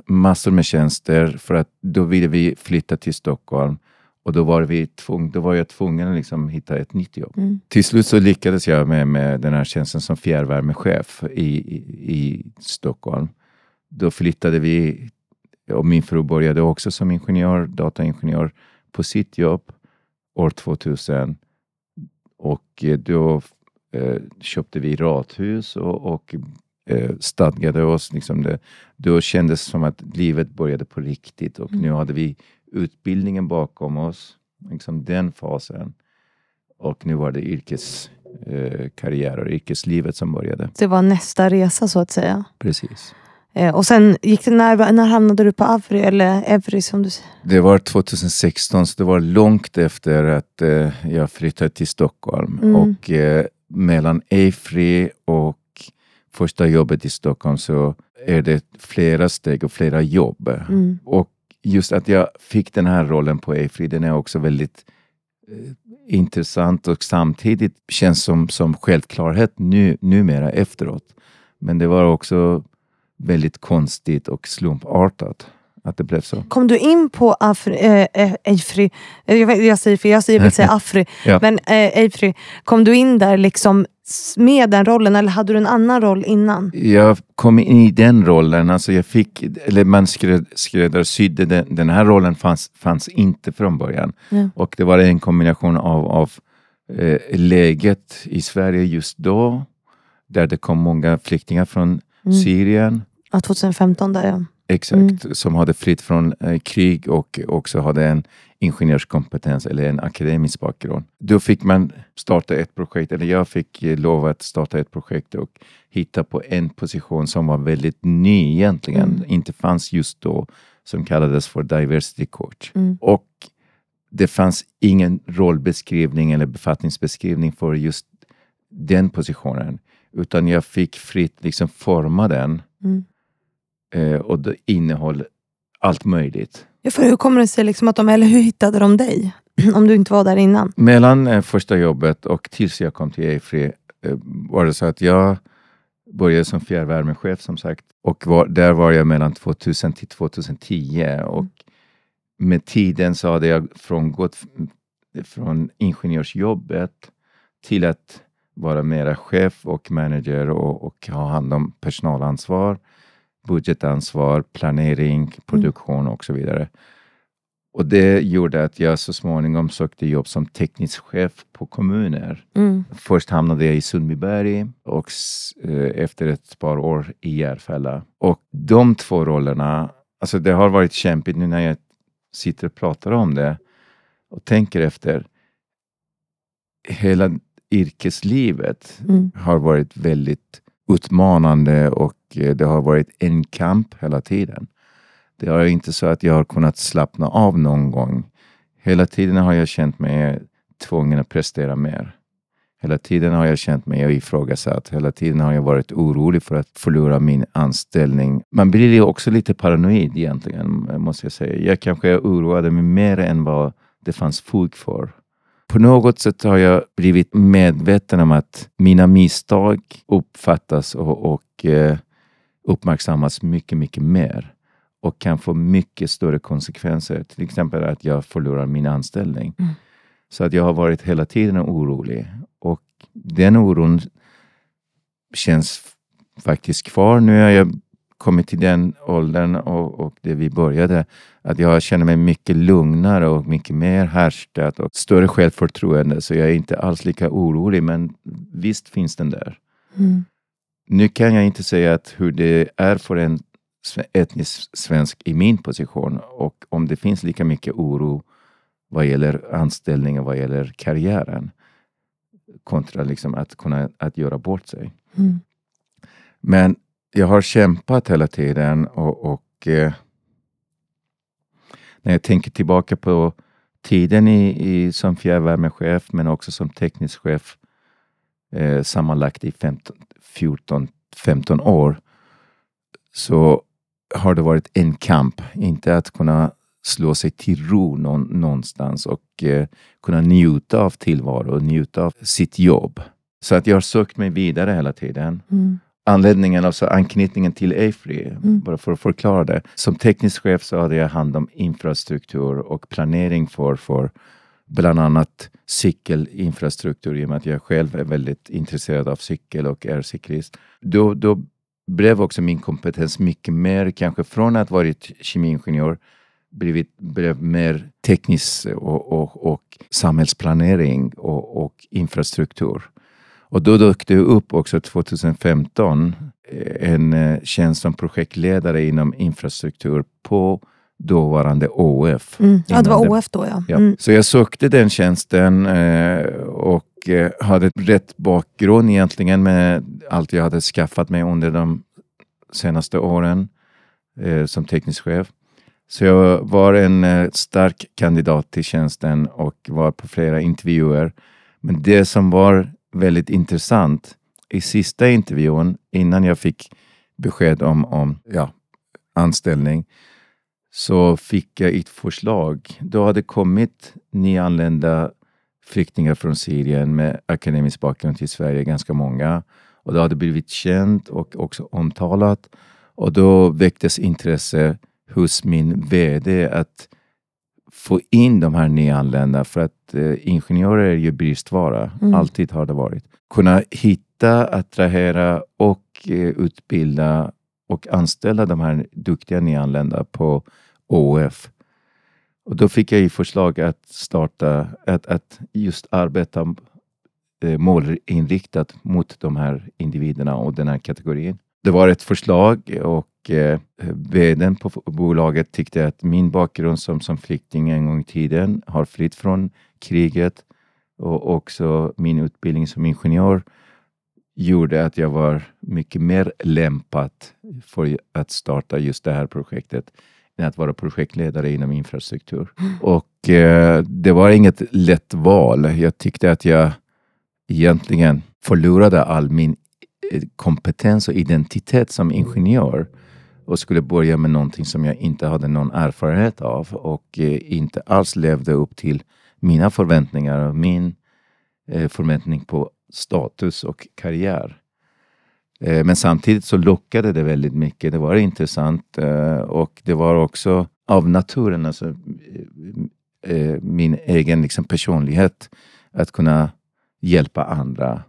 A: massor med tjänster för att då ville vi flytta till Stockholm. Och då var, vi tvung, då var jag tvungen att liksom hitta ett nytt jobb.
B: Mm.
A: Till slut så lyckades jag med, med den här tjänsten som fjärrvärmechef i, i, i Stockholm. Då flyttade vi och min fru började också som ingenjör, dataingenjör på sitt jobb år 2000. Och eh, då eh, köpte vi rathus och, och eh, stadgade oss. Liksom det, då kändes det som att livet började på riktigt och
B: Mm.
A: nu hade vi utbildningen bakom oss, liksom den fasen. Och nu var det yrkeskarriär eh, karriär och yrkeslivet som började.
B: Det var nästa resa så att säga.
A: Precis.
B: Eh, och sen gick det, när, när hamnade du på Avri eller Evry som du säger?
A: Det var 2016, så det var långt efter att eh, jag flyttade till Stockholm.
B: Mm.
A: Och eh, mellan Afri och första jobbet i Stockholm så är det flera steg och flera jobb.
B: Mm.
A: Och just att jag fick den här rollen på Afri, den är också väldigt eh, intressant och samtidigt känns som, som självklarhet nu, numera efteråt. Men det var också väldigt konstigt och slumpartat att det blev så.
B: Kom du in på Afri, Afri eh, jag, säger för jag säger, vill säga Afri,
A: Ja.
B: men eh, Afri, kom du in där liksom med den rollen eller hade du en annan roll innan?
A: Jag kom in i den rollen, alltså jag fick, eller man skräd, skräddarsydde den, den här rollen fanns, fanns inte från början.
B: Ja.
A: Och det var en kombination av, av eh, läget i Sverige just då, där det kom många flyktingar från
B: Mm.
A: Syrien,
B: Ja, 2015 där ja.
A: Exakt, som hade flytt från eh, krig och också hade en ingenjörskompetens eller en akademisk bakgrund. Då fick man starta ett projekt, eller jag fick eh, lov att starta ett projekt och hitta på en position som var väldigt ny egentligen,
B: Mm.
A: inte fanns just då, som kallades för diversity coach.
B: Mm.
A: Och det fanns ingen rollbeskrivning eller befattningsbeskrivning för just den positionen, utan jag fick fritt liksom forma den
B: Mm.
A: Eh, och det innehöll allt möjligt.
B: Ja, för hur kommer det sig liksom att de, eller hur hittade de dig? Om du inte var där innan?
A: Mellan eh, första jobbet och tills jag kom till Afri eh, var det så att jag började som fjärrvärmechef som sagt och var, där var jag mellan 2000 till 2010 och med tiden så hade jag frångått från ingenjörsjobbet till att vara mera chef och manager och, och ha hand om personalansvar, budgetansvar, planering, produktion och så vidare. Och det gjorde att jag så småningom sökte jobb som teknisk chef på kommuner.
B: Mm.
A: Först hamnade jag i Sundbyberg och eh, efter ett par år i Järfälla. Och de två rollerna, alltså det har varit kämpigt nu när jag sitter och pratar om det och tänker efter. Hela yrkeslivet
B: Mm.
A: har varit väldigt utmanande och eh, det har varit en kamp hela tiden. Det är inte så att jag har kunnat slappna av någon gång. Hela tiden har jag känt mig tvungen att prestera mer. Hela tiden har jag känt mig ifrågasatt. Hela tiden har jag varit orolig för att förlora min anställning. Man blir ju också lite paranoid egentligen, måste jag säga. Jag kanske oroade mig mer än vad det fanns fog för. På något sätt har jag blivit medveten om att mina misstag uppfattas och, och eh, uppmärksammas mycket, mycket mer och kan få mycket större konsekvenser. Till exempel att jag förlorar min anställning.
B: Mm.
A: Så att jag har varit hela tiden orolig och den oron känns faktiskt kvar. Nu har jag kommit till den åldern och, och det vi började, att jag känner mig mycket lugnare och mycket mer härskat och större självförtroende. Så jag är inte alls lika orolig, men visst finns den där.
B: Mm.
A: Nu kan jag inte säga att hur det är för en etnisk svensk i min position och om det finns lika mycket oro vad gäller anställning och vad gäller karriären kontra liksom att kunna att göra bort sig.
B: Mm.
A: Men jag har kämpat hela tiden och, och eh, när jag tänker tillbaka på tiden i, i, som fjärrvärmechef men också som teknisk chef eh, sammanlagt i 15, 14, 15 år så har det varit en kamp. Inte att kunna slå sig till ro någon, någonstans och eh, kunna njuta av tillvaro och njuta av sitt jobb. Så att jag har sökt mig vidare hela tiden.
B: Mm.
A: Anledningen, alltså anknytningen till Afry,
B: Mm.
A: bara för att förklara det. Som teknisk chef så hade jag hand om infrastruktur och planering för, för bland annat cykelinfrastruktur i och med att jag själv är väldigt intresserad av cykel och är cyklist. Då, då blev också min kompetens mycket mer, kanske från att varit kemiingenjör, blivit, blev mer teknisk och, och, och samhällsplanering och, och infrastruktur. Och då dök det upp också 2015 eh, en eh, tjänst som projektledare inom infrastruktur på dåvarande ÅF.
B: Mm. Ja, det var OF då ja.
A: Ja.
B: Mm.
A: Så jag sökte den tjänsten eh, och hade rätt bakgrund egentligen med allt jag hade skaffat mig under de senaste åren som teknisk chef. Så jag var en stark kandidat till tjänsten och var på flera intervjuer. Men det som var väldigt intressant i sista intervjun innan jag fick besked om, om ja, anställning så fick jag ett förslag. Då hade kommit nyanlända flyktingar från Syrien med akademisk bakgrund till Sverige, ganska många. Och det hade blivit känt och också omtalat. Och då väcktes intresse hos min VD att få in de här nyanlända för att eh, ingenjörer är ju bristvara.
B: Mm.
A: Alltid har det varit. Kunna hitta, attrahera och eh, utbilda och anställa de här duktiga nyanlända på ÅF. Och då fick jag i förslag att starta, att, att just arbeta eh, målinriktat mot de här individerna och den här kategorin. Det var ett förslag och eh, vdn på bolaget tyckte att min bakgrund som, som flykting en gång i tiden har flytt från kriget och också min utbildning som ingenjör gjorde att jag var mycket mer lämpad för att starta just det här projektet än att vara projektledare inom infrastruktur. Och eh, det var inget lätt val. Jag tyckte att jag egentligen förlorade all min eh, kompetens och identitet som ingenjör och skulle börja med någonting som jag inte hade någon erfarenhet av och eh, inte alls levde upp till mina förväntningar och min eh, förväntning på status och karriär. Eh, men samtidigt så lockade det väldigt mycket. Det var intressant eh, och det var också av naturen, alltså eh, eh min egen liksom personlighet, att kunna hjälpa andra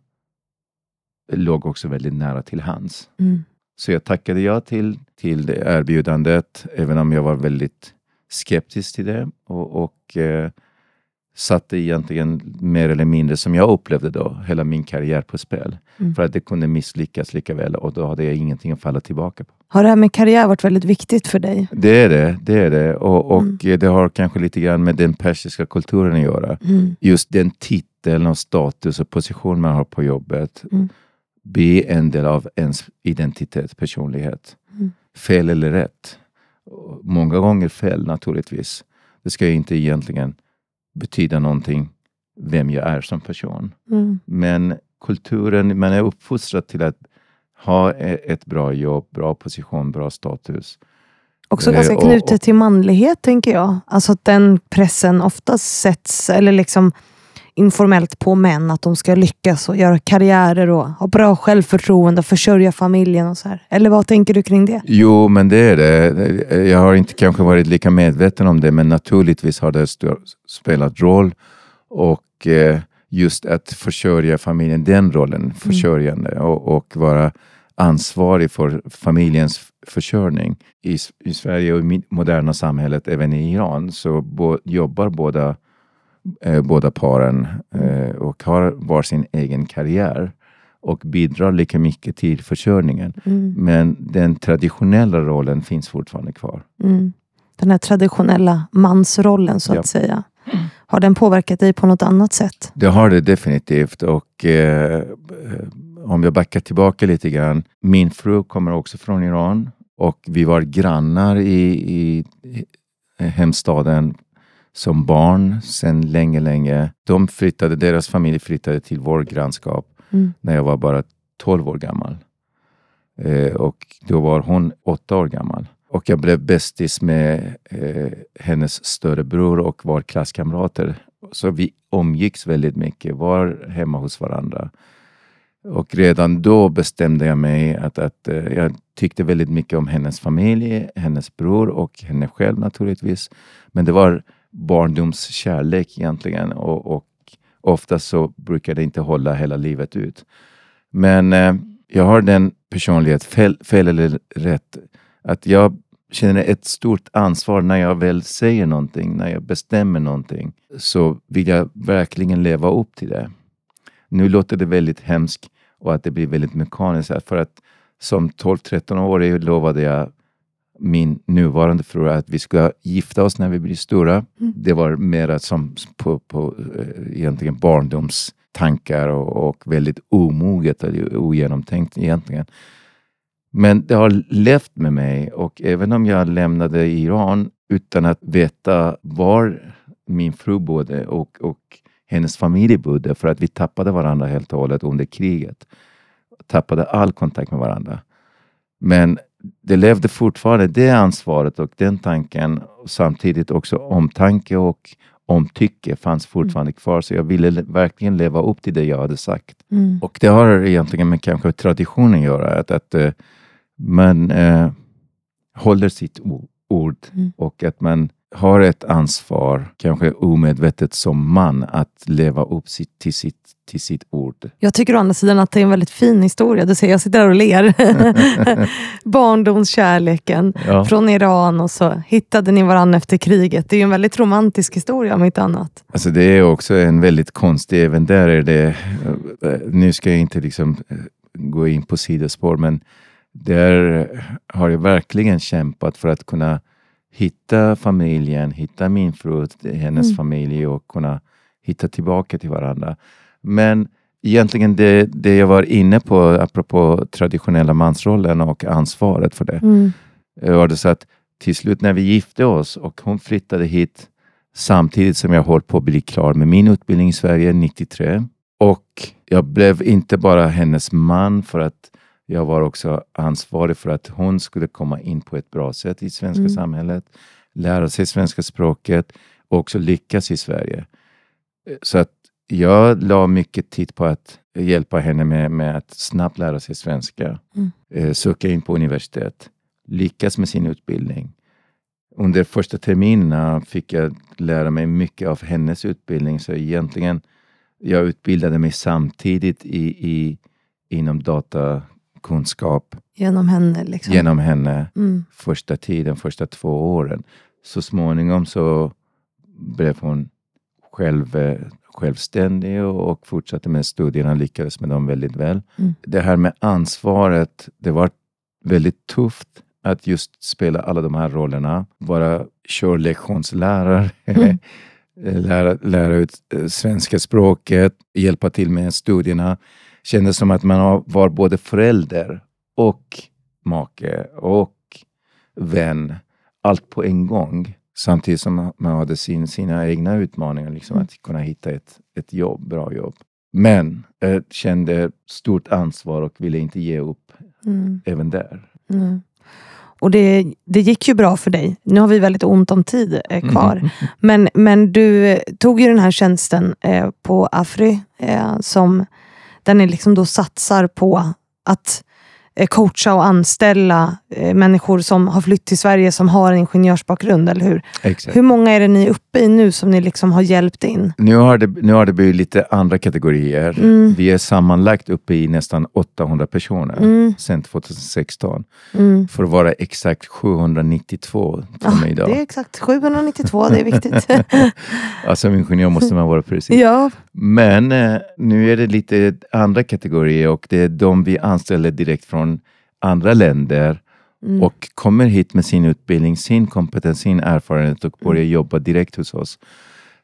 A: låg också väldigt nära till hands.
B: Mm.
A: Så jag tackade ja till, till det erbjudandet, även om jag var väldigt skeptisk till det. Och, och eh, satte egentligen mer eller mindre, som jag upplevde då, hela min karriär på spel.
B: Mm.
A: För att det kunde misslyckas lika väl och då hade jag ingenting att falla tillbaka på.
B: Har det här med karriär varit väldigt viktigt för dig?
A: Det är det. det, är det. Och, och
B: Mm.
A: det har kanske lite grann med den persiska kulturen att göra.
B: Mm.
A: Just den titeln och status och position man har på jobbet Blir en del av ens identitet, personlighet.
B: Mm.
A: Fel eller rätt? Många gånger fel naturligtvis. Det ska inte egentligen betyda någonting vem jag är som person.
B: Mm.
A: Men kulturen, man är uppfostrad till att ha e- ett bra jobb, bra position, bra status.
B: Också
A: Eh,
B: ganska knutet till manlighet, tänker jag. Alltså att den pressen oftast sätts, eller liksom informellt på män, att de ska lyckas och göra karriärer och ha bra självförtroende och försörja familjen och så här. Eller vad tänker du kring det?
A: Jo, men det är det. Jag har inte kanske varit lika medveten om det, men naturligtvis har det spelat roll. Och eh, just att försörja familjen, den rollen, försörjande och, och vara ansvarig för familjens försörjning. I, I Sverige och i moderna samhället, även i Iran, så bo, jobbar båda, eh, båda paren eh, och har var sin egen karriär och bidrar lika mycket till försörjningen.
B: Mm.
A: Men den traditionella rollen finns fortfarande kvar.
B: Mm. Den här traditionella mansrollen, så
A: Ja.
B: att säga. Har den påverkat dig på något annat sätt?
A: Det har det definitivt och eh, om jag backar tillbaka lite grann. Min fru kommer också från Iran och vi var grannar i, i, i hemstaden som barn sedan länge, länge. De flyttade, deras familj flyttade till vår grannskap
B: Mm.
A: när jag var bara 12 år gammal. Eh, och då var hon åtta år gammal. Och jag blev bästis med eh, hennes större bror och var klasskamrater. Så vi omgicks väldigt mycket, var hemma hos varandra. Och redan då bestämde jag mig att, att eh, jag tyckte väldigt mycket om hennes familj, hennes bror och henne själv naturligtvis. Men det var barndomskärlek egentligen och, och ofta så brukar det inte hålla hela livet ut. Men eh, jag har den personlighet, fel, fel eller rätt, att jag känner ett stort ansvar när jag väl säger någonting, när jag bestämmer någonting, så vill jag verkligen leva upp till det. Nu låter det väldigt hemskt och att det blir väldigt mekaniskt, för att som 12-13-åring lovade jag min nuvarande fru att vi ska gifta oss när vi blir stora. Det var mer som på, på eh, egentligen barndomstankar och, och väldigt omoget och ogenomtänkt egentligen. Men det har levt med mig och även om jag lämnade Iran utan att veta var min fru bodde och, och hennes familj bodde för att vi tappade varandra helt och hållet under kriget. Tappade all kontakt med varandra. Men det levde fortfarande, det ansvaret och den tanken och samtidigt också omtanke och omtycke fanns fortfarande kvar. Så jag ville le- verkligen leva upp till det jag hade sagt.
B: Mm.
A: Och det har egentligen med kanske traditionen att göra. Att, att eh, man eh, håller sitt ord
B: Mm.
A: och att man har ett ansvar, kanske omedvetet som man, att leva upp sitt, till, sitt, till sitt ord.
B: Jag tycker å andra sidan att det är en väldigt fin historia. Du ser, jag sitter här och ler. Barndomskärleken
A: Ja.
B: från Iran och så hittade ni varandra efter kriget. Det är en väldigt romantisk historia om inte annat.
A: Alltså det är också en väldigt konstig, även där är det, eh, nu ska jag inte liksom eh, gå in på sidospår, men där har jag verkligen kämpat för att kunna hitta familjen, hitta min fru, hennes
B: Mm.
A: familj och kunna hitta tillbaka till varandra. Men egentligen det, det jag var inne på, apropå traditionella mansrollen och ansvaret för det,
B: Mm.
A: var det så att till slut när vi gifte oss och hon flyttade hit samtidigt som jag höll på att bli klar med min utbildning i Sverige 93. Och jag blev inte bara hennes man för att jag var också ansvarig för att hon skulle komma in på ett bra sätt i svenska
B: Mm.
A: samhället, lära sig svenska språket och också lyckas i Sverige. Så att jag la mycket tid på att hjälpa henne med, med att snabbt lära sig svenska,
B: Mm.
A: eh, söka in på universitet, lyckas med sin utbildning. Under första terminerna fick jag lära mig mycket av hennes utbildning, så egentligen jag utbildade mig samtidigt i, i, inom datakunskap
B: Genom henne liksom.
A: genom henne
B: Mm.
A: första tiden, första två åren. Så småningom så blev hon själv, eh, självständig och, och fortsatte med studierna, lyckades med dem väldigt väl.
B: Mm.
A: Det här med ansvaret, det var väldigt tufft att just spela alla de här rollerna. Vara körlektionslärare,
B: Mm.
A: lära, lära ut eh, svenska språket, hjälpa till med studierna. Kändes som att man var både förälder och make och vän. Allt på en gång. Samtidigt som man hade sin, sina egna utmaningar, liksom
B: Mm.
A: att kunna hitta ett, ett jobb, bra jobb. Men jag kände stort ansvar och ville inte ge upp
B: Mm.
A: även där.
B: Mm. Och det, det gick ju bra för dig. Nu har vi väldigt ont om tid eh, kvar.
A: Mm.
B: Men, men du tog ju den här tjänsten eh, på Afry, eh, som, där ni liksom då satsar på att coacha och anställa eh, människor som har flytt till Sverige som har en ingenjörsbakgrund, eller hur?
A: Exakt.
B: Hur många är det ni är uppe i nu som ni liksom har hjälpt in?
A: Nu har, det, nu har det blivit lite andra kategorier.
B: Mm.
A: Vi är sammanlagt uppe i nästan 800 personer
B: Mm.
A: sedan 2016.
B: Mm.
A: För att vara exakt 792
B: Ah,
A: från mig idag.
B: det är exakt 792, det är viktigt.
A: Alltså som ingenjör måste man vara precis.
B: ja.
A: Men eh, nu är det lite andra kategorier och det är de vi anställer direkt från andra länder
B: Mm.
A: och kommer hit med sin utbildning, sin kompetens, sin erfarenhet och börjar
B: Mm.
A: jobba direkt hos oss.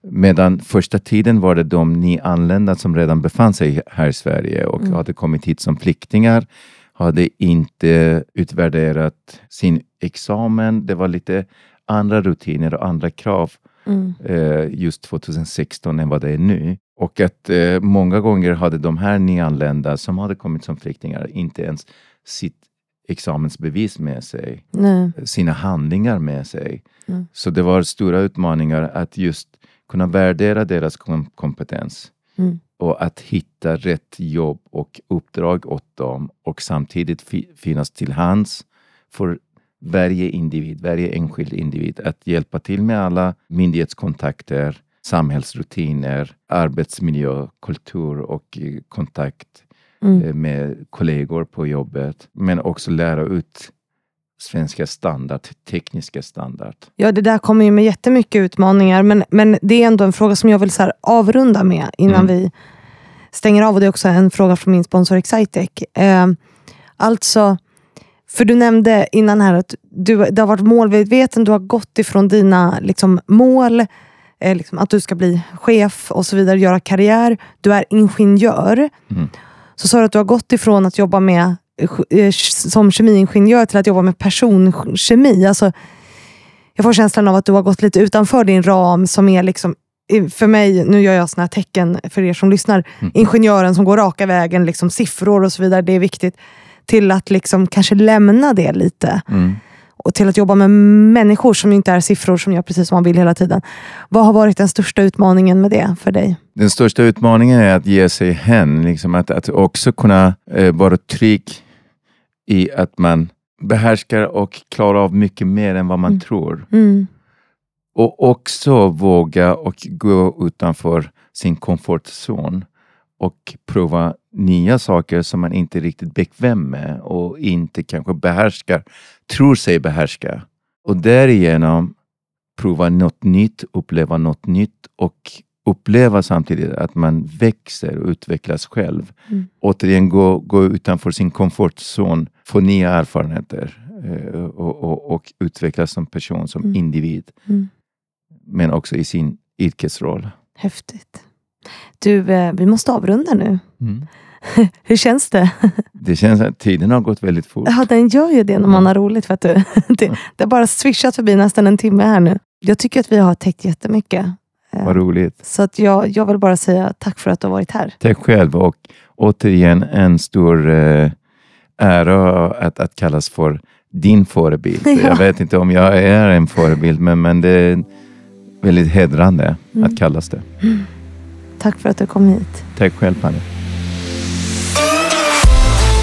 A: Medan första tiden var det de nyanlända som redan befann sig här i Sverige och
B: Mm.
A: hade kommit hit som flyktingar, hade inte utvärderat sin examen. Det var lite andra rutiner och andra krav
B: Mm.
A: eh, just 2016 än vad det är nu. Och att eh, många gånger hade de här nyanlända som hade kommit som flyktingar inte ens sitt examensbevis med sig,
B: Nej.
A: sina handlingar med sig.
B: Mm.
A: Så det var stora utmaningar att just kunna värdera deras kom- kompetens
B: Mm.
A: och att hitta rätt jobb och uppdrag åt dem och samtidigt fi- finnas till hands för varje individ, varje enskild individ att hjälpa till med alla myndighetskontakter, samhällsrutiner, arbetsmiljö, kultur och eh, kontakt
B: Mm.
A: eh, med kollegor på jobbet. Men också lära ut svenska standard, tekniska standard.
B: Ja, det där kommer ju med jättemycket utmaningar, men, men det är ändå en fråga som jag vill så avrunda med innan
A: Mm.
B: vi stänger av. Och Det är också en fråga från min sponsor Excitec. Eh, alltså, för du nämnde innan här att du, du har varit målmedveten, du har gått ifrån dina liksom, mål, eh, liksom, att du ska bli chef och så vidare, göra karriär. Du är ingenjör.
A: Mm.
B: Så sa du att du har gått ifrån att jobba med eh, som kemiingenjör till att jobba med personkemi. Alltså, jag får känslan av att du har gått lite utanför din ram som är liksom för mig, nu gör jag såna här tecken för er som lyssnar,
A: Mm.
B: ingenjören som går raka vägen, liksom siffror och så vidare, det är viktigt. Till att liksom kanske lämna det lite.
A: Mm.
B: Och till att jobba med människor som inte är siffror som gör precis som man vill hela tiden. Vad har varit den största utmaningen med det för dig?
A: Den största utmaningen är att ge sig hän, liksom att, att också kunna eh, vara trygg i att man behärskar och klarar av mycket mer än vad man
B: Mm.
A: tror.
B: Mm.
A: Och också våga och gå utanför sin komfortzon och prova nya saker som man inte är riktigt bekväm med och inte kanske behärskar, tror sig behärska. Och därigenom prova något nytt, uppleva något nytt och uppleva samtidigt att man växer och utvecklas själv.
B: Mm.
A: Återigen gå, gå utanför sin komfortzon, få nya erfarenheter eh, och, och, och utvecklas som person, som
B: Mm.
A: individ
B: Mm.
A: men också i sin yrkesroll.
B: Häftigt. Du, eh, vi måste avrunda nu. Hur känns det?
A: Det känns att tiden har gått väldigt fort.
B: Ja, den gör ju det när man har roligt. Vet du. Det, det har bara swishat förbi nästan en timme här nu. Jag tycker att vi har täckt jättemycket. Eh,
A: Vad roligt.
B: Så att jag, jag vill bara säga tack för att du har varit här.
A: Tack själv och återigen en stor eh, ära att, att kallas för din förebild.
B: Ja.
A: Jag vet inte om jag är en förebild, men, men det är väldigt hedrande
B: Mm.
A: att kallas det.
B: Tack för att du kom hit.
A: Tack själv, Fanny.